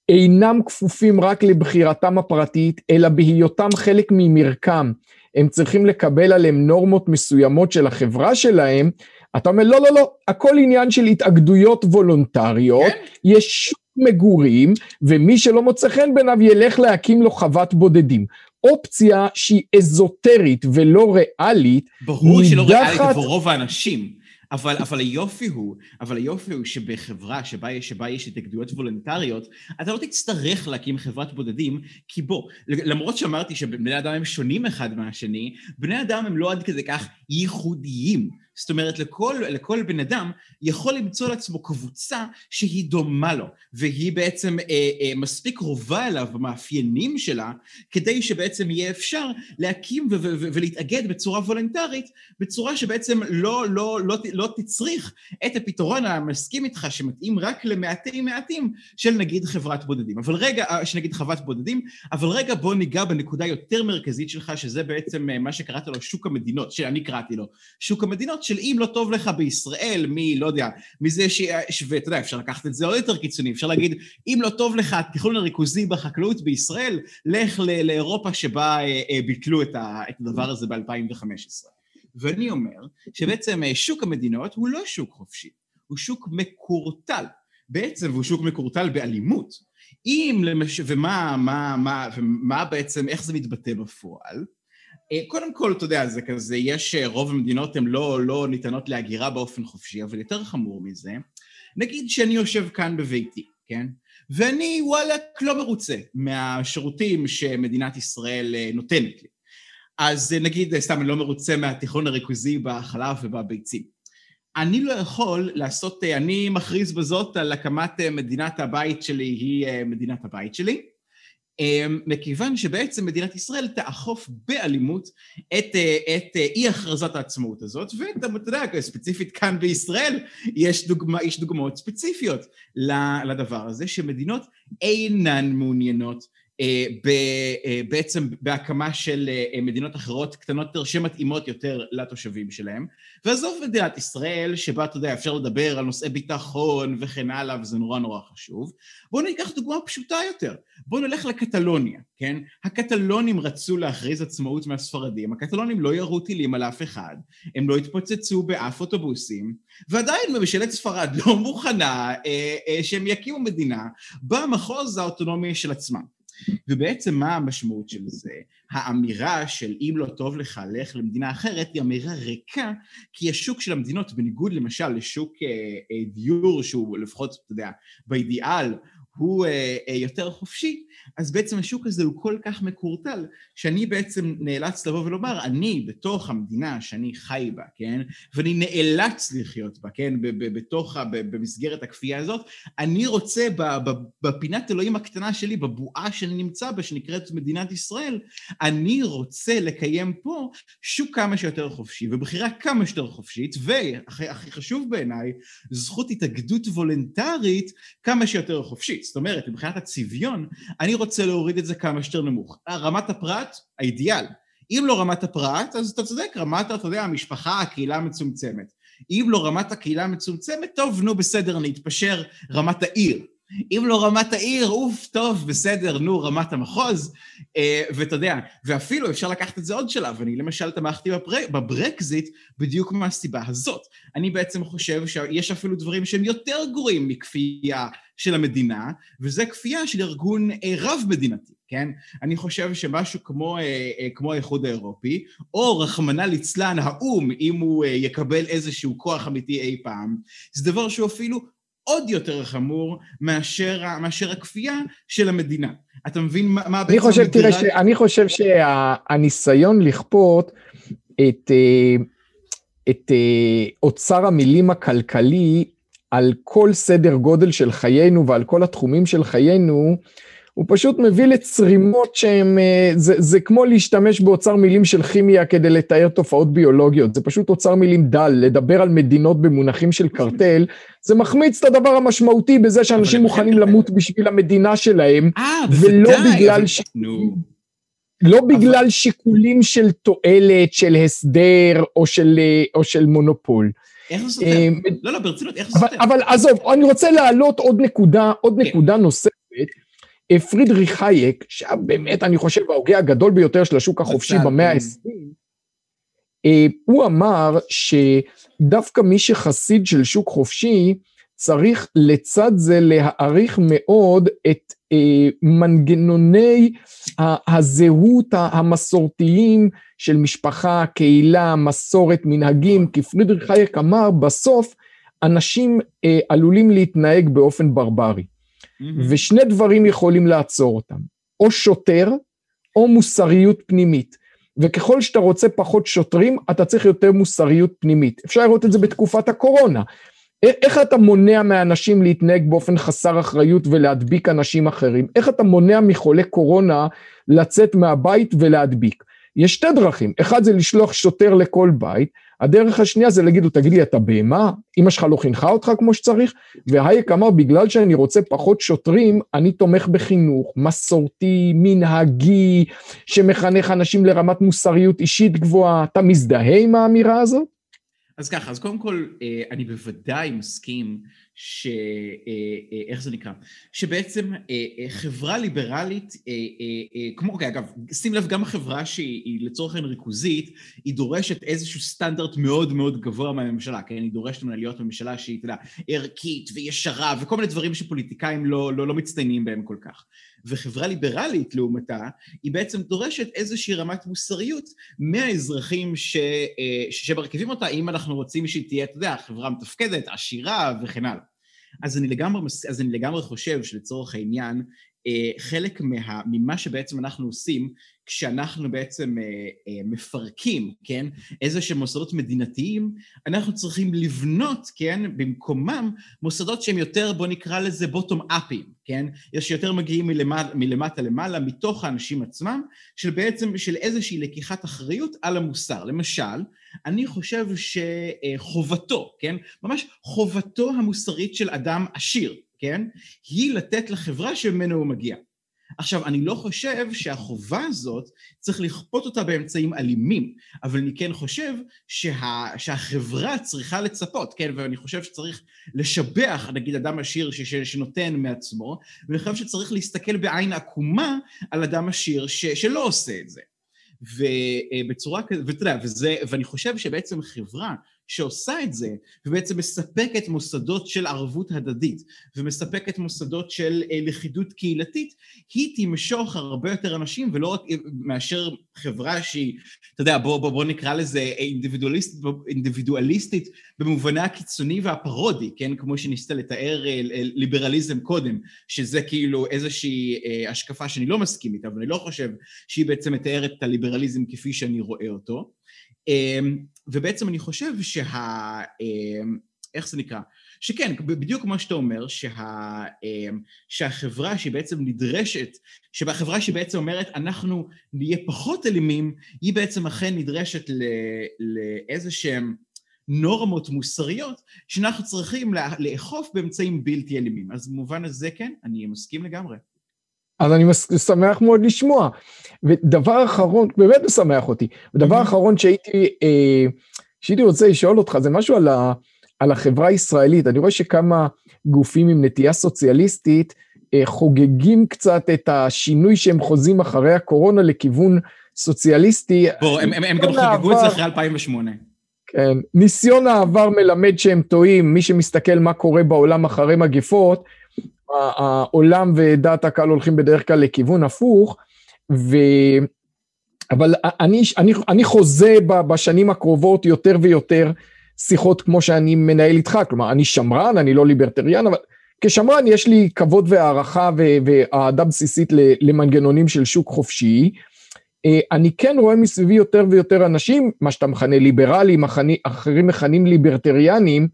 אינם כפופים רק לבחירתם הפרטית, אלא בהיותם חלק ממרקם. הם צריכים לקבל עליהם נורמות מסוימות של החברה שלהם, אתה אומר, לא, לא, לא, הכל עניין של התאגדויות וולונטריות, כן? יש מגורים, ומי שלא מוצא חן בעיניו ילך להקים לו חוות בודדים. אופציה שהיא אזוטרית ולא ריאלית, ברור שלא ריאלית עבור רוב האנשים. אבל, אבל היופי הוא, אבל היופי הוא שבחברה שבה יש, שבה יש התאגדויות וולונטריות, אתה לא תצטרך להקים חברת בודדים, כי בוא, למרות שאמרתי שבני אדם הם שונים אחד מהשני, בני אדם הם לא עד כדי כך ייחודיים. זאת אומרת, לכל, לכל בן אדם יכול למצוא לעצמו קבוצה שהיא דומה לו, והיא בעצם אה, אה, מספיק קרובה אליו במאפיינים שלה, כדי שבעצם יהיה אפשר להקים ו- ו- ו- ולהתאגד בצורה וולנטרית, בצורה שבעצם לא, לא, לא, לא תצריך את הפתרון המסכים איתך, שמתאים רק למעטי מעטים, של נגיד חברת בודדים. אבל רגע, אה, שנגיד חוות בודדים, אבל רגע בוא ניגע בנקודה יותר מרכזית שלך, שזה בעצם אה, מה שקראת לו שוק המדינות, שאני קראתי לו, שוק המדינות, של אם לא טוב לך בישראל, מי, לא יודע, מזה ש... ואתה יודע, אפשר לקחת את זה עוד יותר קיצוני, אפשר להגיד, אם לא טוב לך התכנון הריכוזי בחקלאות בישראל, לך ל- לאירופה שבה אה, אה, ביטלו את, ה... את הדבר הזה ב-2015. ואני אומר שבעצם אה, שוק המדינות הוא לא שוק חופשי, הוא שוק מקורטל. בעצם הוא שוק מקורטל באלימות. אם, למש... ומה מה, מה, ומה בעצם, איך זה מתבטא בפועל? אה, קודם כל, אתה יודע, זה כזה, יש, אה, רוב המדינות הן לא, לא ניתנות להגירה באופן חופשי, אבל יותר חמור מזה, נגיד שאני יושב כאן בביתי, כן? ואני וואלכ לא מרוצה מהשירותים שמדינת ישראל אה, נותנת לי. אז נגיד, סתם, אני לא מרוצה מהתיכון הריכוזי בחלב ובביצים. אני לא יכול לעשות, אני מכריז בזאת על הקמת מדינת הבית שלי, היא מדינת הבית שלי, מכיוון שבעצם מדינת ישראל תאכוף באלימות את, אה, את אה, אי הכרזת העצמאות הזאת, ואתה יודע, ספציפית כאן בישראל יש, דוגמה, יש דוגמאות ספציפיות לדבר הזה, שמדינות אינן מעוניינות בעצם בהקמה של אה, מדינות אחרות קטנות יותר שמתאימות יותר לתושבים שלהם. ועזוב מדינת ישראל, שבה, אתה יודע, אפשר לדבר על נושאי ביטחון וכן הלאה, וזה נורא נורא חשוב. בואו ניקח דוגמה פשוטה יותר. בואו נלך לקטלוניה, כן? הקטלונים רצו להכריז עצמאות מהספרדים, הקטלונים לא ירו טילים על אף אחד, הם לא התפוצצו באף אוטובוסים, ועדיין ממשלת ספרד לא מוכנה אה, אה, שהם יקימו מדינה במחוז האוטונומי של עצמם. ובעצם מה המשמעות של זה? האמירה של אם לא טוב לך, לך למדינה אחרת, היא אמירה ריקה, כי השוק של המדינות, בניגוד למשל לשוק אה, אה, דיור שהוא לפחות, אתה יודע, באידיאל, הוא אה, אה, יותר חופשי, אז בעצם השוק הזה הוא כל כך מקורטל, שאני בעצם נאלץ לבוא ולומר, אני בתוך המדינה שאני חי בה, כן? ואני נאלץ לחיות בה, כן? בתוך, במסגרת הכפייה הזאת, אני רוצה בפינת אלוהים הקטנה שלי, בבועה שאני נמצא בה, שנקראת מדינת ישראל, אני רוצה לקיים פה שוק כמה שיותר חופשי, ובחירה כמה שיותר חופשית, והכי חשוב בעיניי, זכות התאגדות וולנטרית כמה שיותר חופשית. זאת אומרת, מבחינת הצביון, אני רוצה להוריד את זה כמה שיותר נמוך. רמת הפרט, האידיאל. אם לא רמת הפרט, אז אתה צודק, רמת, אתה יודע, המשפחה, הקהילה המצומצמת. אם לא רמת הקהילה המצומצמת, טוב, נו, בסדר, אני אתפשר רמת העיר. אם לא רמת העיר, אוף, טוב, בסדר, נו, רמת המחוז. אה, ואתה יודע, ואפילו אפשר לקחת את זה עוד שלב. אני למשל תמכתי בבר... בברקזיט בדיוק מהסיבה הזאת. אני בעצם חושב שיש אפילו דברים שהם יותר גרועים מכפייה של המדינה, וזה כפייה של ארגון אה, רב-מדינתי, כן? אני חושב שמשהו כמו, אה, כמו האיחוד האירופי, או רחמנא ליצלן האו"ם, אם הוא יקבל איזשהו כוח אמיתי אי פעם, זה דבר שהוא אפילו עוד יותר חמור מאשר, מאשר הכפייה של המדינה. אתה מבין מה, מה בעצם... חושב, תראה, ש... אני חושב שהניסיון שה... לכפות את, אה, את אה, אוצר המילים הכלכלי על כל סדר גודל של חיינו ועל כל התחומים של חיינו, הוא פשוט מביא לצרימות שהן, אה, זה, זה כמו להשתמש באוצר מילים של כימיה כדי לתאר תופעות ביולוגיות, זה פשוט אוצר מילים דל, לדבר על מדינות במונחים של קרטל, זה מחמיץ את הדבר המשמעותי בזה שאנשים מוכנים למות בשביל המדינה שלהם, 아, אה, ולא בגלל ש... לא בגלל אבל... שיקולים של תועלת, של הסדר או של, אה, או של מונופול. איך זה סותר? לא, לא, ברצינות, איך זה סותר? אבל עזוב, אני רוצה להעלות עוד נקודה, עוד כן. נקודה נוספת. אה, פרידריך הייק, שהיה באמת, אני חושב, ההוגה הגדול ביותר של השוק החופשי במאה כן. ה-20, הוא אמר שדווקא מי שחסיד של שוק חופשי, צריך לצד זה להעריך מאוד את אה, מנגנוני הזהות המסורתיים של משפחה, קהילה, מסורת, מנהגים, כי פרידריך חייק אמר, בסוף אנשים אה, עלולים להתנהג באופן ברברי. Mm-hmm. ושני דברים יכולים לעצור אותם, או שוטר, או מוסריות פנימית. וככל שאתה רוצה פחות שוטרים, אתה צריך יותר מוסריות פנימית. אפשר לראות את זה בתקופת הקורונה. איך אתה מונע מאנשים להתנהג באופן חסר אחריות ולהדביק אנשים אחרים? איך אתה מונע מחולי קורונה לצאת מהבית ולהדביק? יש שתי דרכים, אחד זה לשלוח שוטר לכל בית, הדרך השנייה זה להגיד לו, תגיד לי, אתה בהמה? אמא שלך לא חינכה אותך כמו שצריך? והייק אמר, בגלל שאני רוצה פחות שוטרים, אני תומך בחינוך מסורתי, מנהגי, שמחנך אנשים לרמת מוסריות אישית גבוהה. אתה מזדהה עם האמירה הזאת? אז ככה, אז קודם כל, אה, אני בוודאי מסכים ש... אה, אה, איך זה נקרא? שבעצם חברה ליברלית, כמו, אוקיי, אגב, שים לב, גם החברה שהיא לצורך העניין ריכוזית, היא דורשת איזשהו סטנדרט מאוד מאוד גבוה מהממשלה, כן? היא דורשת ממנה להיות ממשלה שהיא, אתה יודע, ערכית וישרה, וכל מיני דברים שפוליטיקאים לא, לא, לא מצטיינים בהם כל כך. וחברה ליברלית לעומתה, היא בעצם דורשת איזושהי רמת מוסריות מהאזרחים ש, אה, שמרכיבים אותה, אם אנחנו רוצים שהיא תהיה, אתה יודע, חברה מתפקדת, עשירה וכן הלאה. אז אני לגמרי, אז אני לגמרי חושב שלצורך העניין, חלק מה, ממה שבעצם אנחנו עושים כשאנחנו בעצם אה, אה, מפרקים, כן, איזה שהם מוסדות מדינתיים, אנחנו צריכים לבנות, כן, במקומם מוסדות שהם יותר, בוא נקרא לזה בוטום אפים, כן, יש יותר מגיעים מלמטה, מלמטה למעלה, מתוך האנשים עצמם, של בעצם, של איזושהי לקיחת אחריות על המוסר. למשל, אני חושב שחובתו, כן, ממש חובתו המוסרית של אדם עשיר, כן, היא לתת לחברה שממנו הוא מגיע. עכשיו, אני לא חושב שהחובה הזאת, צריך לכפות אותה באמצעים אלימים, אבל אני כן חושב שה, שהחברה צריכה לצפות, כן? ואני חושב שצריך לשבח, נגיד, אדם עשיר ש, ש, שנותן מעצמו, ואני חושב שצריך להסתכל בעין עקומה על אדם עשיר ש, שלא עושה את זה. ובצורה כזאת, ואתה יודע, וזה, ואני חושב שבעצם חברה שעושה את זה, ובעצם מספקת מוסדות של ערבות הדדית, ומספקת מוסדות של אה, לכידות קהילתית, היא תמשוך הרבה יותר אנשים, ולא רק אה, מאשר חברה שהיא, אתה יודע, בוא, בוא, בוא נקרא לזה אינדיבידואליסטית, אינדיבידואליסטית במובנה הקיצוני והפרודי, כן? כמו שניסית לתאר אה, ליברליזם קודם, שזה כאילו איזושהי השקפה שאני לא מסכים איתה, אבל אני לא חושב שהיא בעצם מתארת את הליברליזם כפי שאני רואה אותו. אמ, ובעצם אני חושב שה... אמ, איך זה נקרא? שכן, בדיוק כמו שאתה אומר, שה, אמ, שהחברה שהיא בעצם נדרשת, שהחברה שהיא בעצם אומרת אנחנו נהיה פחות אלימים, היא בעצם אכן נדרשת לאיזה שהם נורמות מוסריות שאנחנו צריכים לאכוף באמצעים בלתי אלימים. אז במובן הזה כן, אני מסכים לגמרי. אז אני שמח מאוד לשמוע. ודבר אחרון, באמת משמח אותי, ודבר אחרון שהייתי, אה, שהייתי רוצה לשאול אותך, זה משהו על, ה, על החברה הישראלית. אני רואה שכמה גופים עם נטייה סוציאליסטית אה, חוגגים קצת את השינוי שהם חוזים אחרי הקורונה לכיוון סוציאליסטי. בוא, הם, הם, הם גם חוגגו את זה אחרי 2008. כן, ניסיון העבר מלמד שהם טועים, מי שמסתכל מה קורה בעולם אחרי מגפות, העולם ודעת הקהל הולכים בדרך כלל לכיוון הפוך, ו... אבל אני, אני, אני חוזה בשנים הקרובות יותר ויותר שיחות כמו שאני מנהל איתך, כלומר אני שמרן, אני לא ליברטריאן, אבל כשמרן יש לי כבוד והערכה ואהדה בסיסית למנגנונים של שוק חופשי. אה, אני כן רואה מסביבי יותר ויותר אנשים, מה שאתה מכנה ליברלים, אחרים מכנים ליברטריאנים,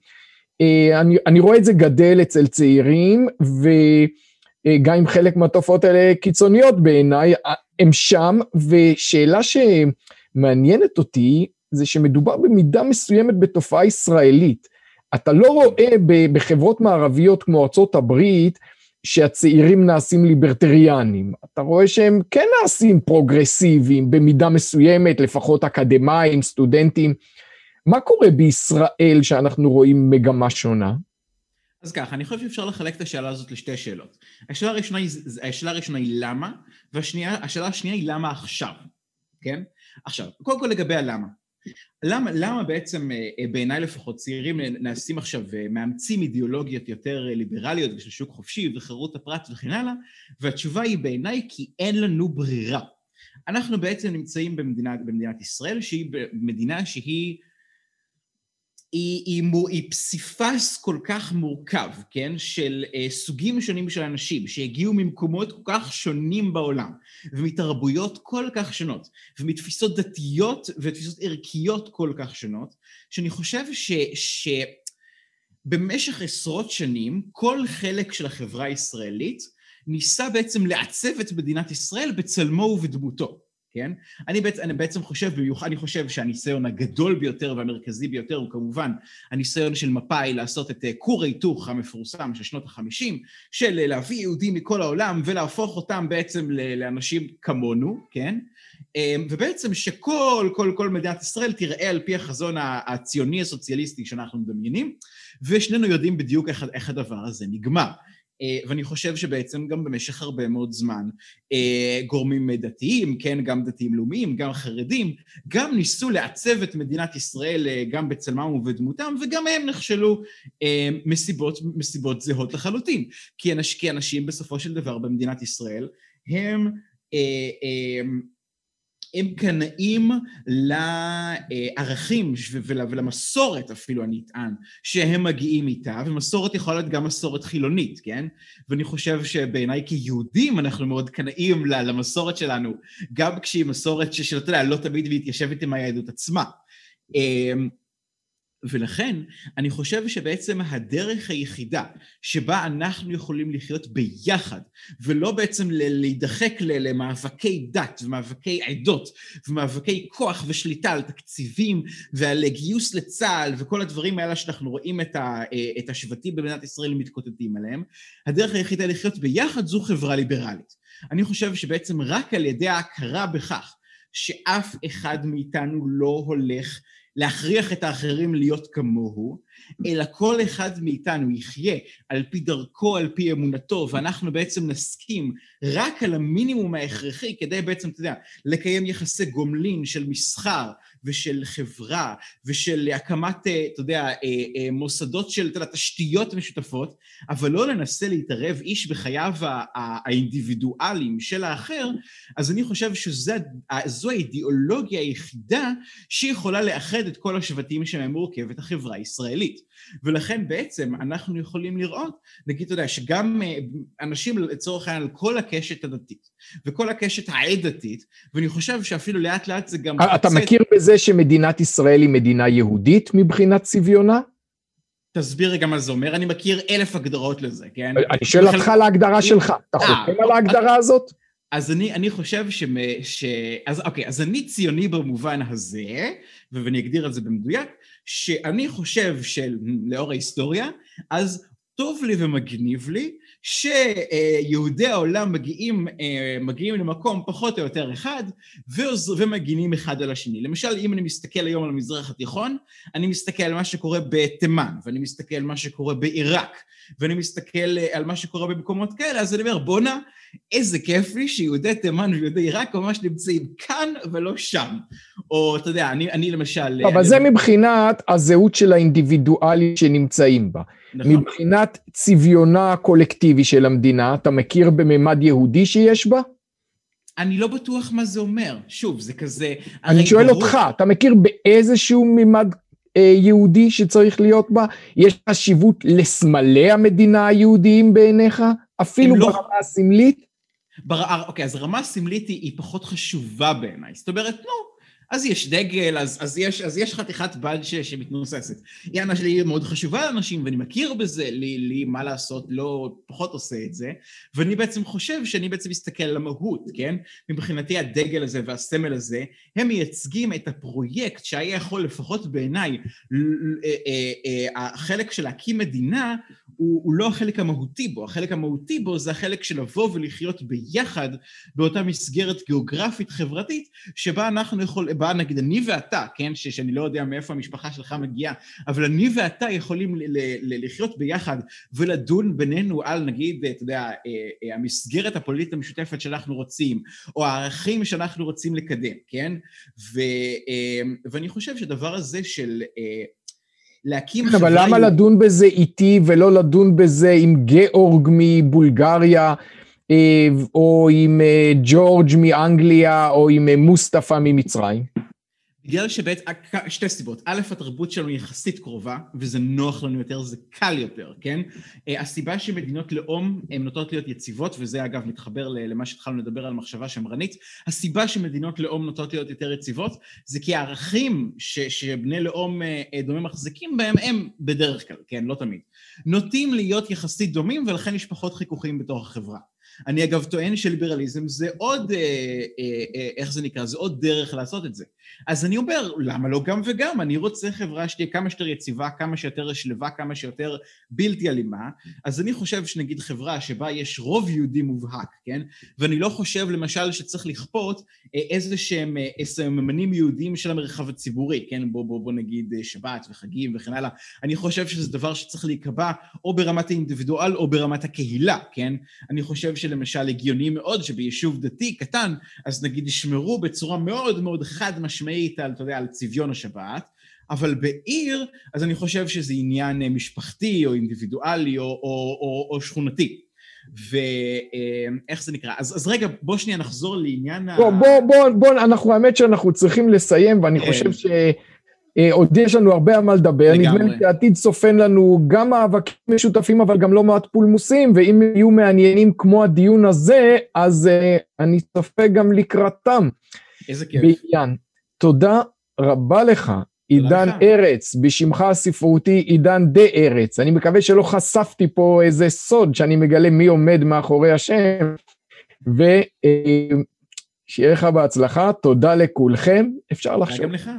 אני, אני רואה את זה גדל אצל צעירים, וגם אם חלק מהתופעות האלה קיצוניות בעיניי, הם שם, ושאלה שמעניינת אותי, זה שמדובר במידה מסוימת בתופעה ישראלית. אתה לא רואה בחברות מערביות כמו הברית, שהצעירים נעשים ליברטריאנים. אתה רואה שהם כן נעשים פרוגרסיביים במידה מסוימת, לפחות אקדמאים, סטודנטים. מה קורה בישראל שאנחנו רואים מגמה שונה? אז ככה, אני חושב שאפשר לחלק את השאלה הזאת לשתי שאלות. השאלה הראשונה היא, השאלה הראשונה היא למה, והשאלה השנייה היא למה עכשיו, כן? עכשיו, קודם כל לגבי הלמה. למה, למה בעצם אה, אה, בעיניי לפחות צעירים נעשים עכשיו, אה, מאמצים אידיאולוגיות יותר ליברליות ושל שוק חופשי וחירות הפרט וכן הלאה, והתשובה היא בעיניי כי אין לנו ברירה. אנחנו בעצם נמצאים במדינת, במדינת ישראל שהיא מדינה שהיא היא, היא, היא פסיפס כל כך מורכב, כן? של uh, סוגים שונים של אנשים שהגיעו ממקומות כל כך שונים בעולם ומתרבויות כל כך שונות ומתפיסות דתיות ותפיסות ערכיות כל כך שונות, שאני חושב ש... ש במשך עשרות שנים כל חלק של החברה הישראלית ניסה בעצם לעצב את מדינת ישראל בצלמו ובדמותו. כן? אני בעצם, אני בעצם חושב, במיוחד אני חושב שהניסיון הגדול ביותר והמרכזי ביותר הוא כמובן הניסיון של מפא"י לעשות את אה, כור ההיתוך המפורסם של שנות החמישים, של אה, להביא יהודים מכל העולם ולהפוך אותם בעצם לאנשים כמונו, כן? אה, ובעצם שכל כל, כל מדינת ישראל תראה על פי החזון הציוני הסוציאליסטי שאנחנו מדמיינים, ושנינו יודעים בדיוק איך, איך הדבר הזה נגמר. אה, ואני חושב שבעצם גם במשך הרבה מאוד זמן אה, גורמים דתיים, כן, גם דתיים לאומיים, גם חרדים, גם ניסו לעצב את מדינת ישראל אה, גם בצלמם ובדמותם, וגם הם נכשלו מסיבות, מסיבות זהות לחלוטין. כי, אנש, כי אנשים בסופו של דבר במדינת ישראל הם הם קנאים לערכים ולמסורת אפילו, אני אטען, שהם מגיעים איתה, ומסורת יכולה להיות גם מסורת חילונית, כן? ואני חושב שבעיניי כיהודים אנחנו מאוד קנאים למסורת שלנו, גם כשהיא מסורת שאתה יודע, לא תמיד מתיישבת עם היהדות עצמה. ולכן אני חושב שבעצם הדרך היחידה שבה אנחנו יכולים לחיות ביחד ולא בעצם להידחק למאבקי דת ומאבקי עדות ומאבקי כוח ושליטה על תקציבים ועל גיוס לצה"ל וכל הדברים האלה שאנחנו רואים את, ה, את השבטים במדינת ישראל מתקוטטים עליהם, הדרך היחידה לחיות ביחד זו חברה ליברלית. אני חושב שבעצם רק על ידי ההכרה בכך שאף אחד מאיתנו לא הולך להכריח את האחרים להיות כמוהו, אלא כל אחד מאיתנו יחיה על פי דרכו, על פי אמונתו, ואנחנו בעצם נסכים רק על המינימום ההכרחי כדי בעצם, אתה יודע, לקיים יחסי גומלין של מסחר ושל חברה ושל הקמת, אה, אתה יודע, אה, אה, מוסדות של, אתה יודע, תשתיות משותפות, אבל לא לנסה להתערב איש בחייו האינדיבידואליים של האחר, אז אני חושב שזו האידיאולוגיה היחידה שיכולה לאחד את כל השבטים שמהם מורכבת החברה הישראלית. ולכן בעצם אנחנו יכולים לראות, נגיד, אתה יודע, שגם אנשים לצורך העניין על כל הקשת הדתית וכל הקשת העדתית, ואני חושב שאפילו לאט לאט זה גם... אתה מכיר בזה שמדינת ישראל היא מדינה יהודית מבחינת צביונה? תסביר רגע מה זה אומר, אני מכיר אלף הגדרות לזה, כן? אני שואל אותך על ההגדרה שלך, אתה אה, חותם על ההגדרה הזאת? אז אני, אני חושב ש... ש... אז אוקיי, אז אני ציוני במובן הזה, ואני אגדיר את זה במדויק, שאני חושב שלאור ההיסטוריה, אז טוב לי ומגניב לי שיהודי העולם מגיעים, אה, מגיעים למקום פחות או יותר אחד ומגינים אחד על השני. למשל, אם אני מסתכל היום על המזרח התיכון, אני מסתכל על מה שקורה בתימן, ואני מסתכל על מה שקורה בעיראק, ואני מסתכל אה, על מה שקורה במקומות כאלה, אז אני אומר, בואנה, איזה כיף לי שיהודי תימן ויהודי עיראק ממש נמצאים כאן ולא שם. או, אתה יודע, אני, אני למשל... אבל אני... זה מבחינת הזהות של האינדיבידואלים שנמצאים בה. נכון. מבחינת צביונה הקולקטיבי של המדינה, אתה מכיר בממד יהודי שיש בה? אני לא בטוח מה זה אומר. שוב, זה כזה... אני שואל ברור... אותך, אתה מכיר באיזשהו ממד אה, יהודי שצריך להיות בה? יש חשיבות לסמלי המדינה היהודיים בעיניך? אפילו לא... ברמה הסמלית? בר... אוקיי, אז רמה סמלית היא, היא פחות חשובה בעיניי. זאת אומרת, נו, אז יש דגל, אז, אז, יש, אז יש חתיכת בד ש, שמתנוססת. היא אנשים לי מאוד חשובה לאנשים, ואני מכיר בזה, לי, לי מה לעשות, לא פחות עושה את זה, ואני בעצם חושב שאני בעצם מסתכל על המהות, כן? מבחינתי הדגל הזה והסמל הזה, הם מייצגים את הפרויקט שהיה יכול, לפחות בעיניי, אה, אה, אה, החלק של להקים מדינה, הוא, הוא לא החלק המהותי בו, החלק המהותי בו זה החלק של לבוא ולחיות ביחד באותה מסגרת גיאוגרפית חברתית שבה אנחנו יכולים, בה נגיד אני ואתה, כן, ש, שאני לא יודע מאיפה המשפחה שלך מגיעה, אבל אני ואתה יכולים ל, ל, ל, לחיות ביחד ולדון בינינו על נגיד, אתה יודע, אה, אה, המסגרת הפוליטית המשותפת שאנחנו רוצים, או הערכים שאנחנו רוצים לקדם, כן? ו, אה, ואני חושב שהדבר הזה של להקים חברה... אבל למה לדון בזה איתי ולא לדון בזה עם גאורג מבולגריה, או עם ג'ורג' מאנגליה, או עם מוסטפא ממצרים? בגלל שבעת, שתי סיבות, א', התרבות שלנו היא יחסית קרובה, וזה נוח לנו יותר, זה קל יותר, כן? הסיבה שמדינות לאום הן נוטות להיות יציבות, וזה אגב מתחבר למה שהתחלנו לדבר על מחשבה שמרנית, הסיבה שמדינות לאום נוטות להיות יותר יציבות, זה כי הערכים ש, שבני לאום אה, דומה מחזיקים בהם, הם בדרך כלל, כן? לא תמיד. נוטים להיות יחסית דומים, ולכן יש פחות חיכוכים בתוך החברה. אני אגב טוען שליברליזם זה עוד, אה, אה, אה, איך זה נקרא, זה עוד דרך לעשות את זה. אז אני אומר, למה לא גם וגם? אני רוצה חברה שתהיה כמה שיותר יציבה, כמה שיותר שלווה, כמה שיותר בלתי אלימה. אז אני חושב שנגיד חברה שבה יש רוב יהודי מובהק, כן? ואני לא חושב למשל שצריך לכפות איזה שהם סממנים יהודיים של המרחב הציבורי, כן? בוא, בוא, בוא נגיד שבת וחגים וכן הלאה. אני חושב שזה דבר שצריך להיקבע או ברמת האינדיבידואל או ברמת הקהילה, כן? אני חושב שלמשל הגיוני מאוד שביישוב דתי קטן, אז נגיד ישמרו בצורה מאוד מאוד חד משמעית על, אתה יודע, על צביון השבת, אבל בעיר, אז אני חושב שזה עניין אה, משפחתי או אינדיבידואלי או, או, או, או שכונתי. ואיך אה, זה נקרא? אז, אז רגע, בוא שנייה נחזור לעניין בוא, ה... בוא, בוא, בוא, אנחנו, האמת שאנחנו צריכים לסיים, ואני כן. חושב ש... אה, עוד יש לנו הרבה על מה לדבר, נדמה לי שהעתיד צופן לנו גם מאבקים משותפים אבל גם לא מעט פולמוסים ואם יהיו מעניינים כמו הדיון הזה אז uh, אני צופה גם לקראתם. איזה כיף. בעניין. תודה רבה לך עידן לך. ארץ, בשמך הספרותי עידן דה ארץ. אני מקווה שלא חשפתי פה איזה סוד שאני מגלה מי עומד מאחורי השם ושיהיה אה, לך בהצלחה, תודה לכולכם, אפשר לחשוב. גם לך.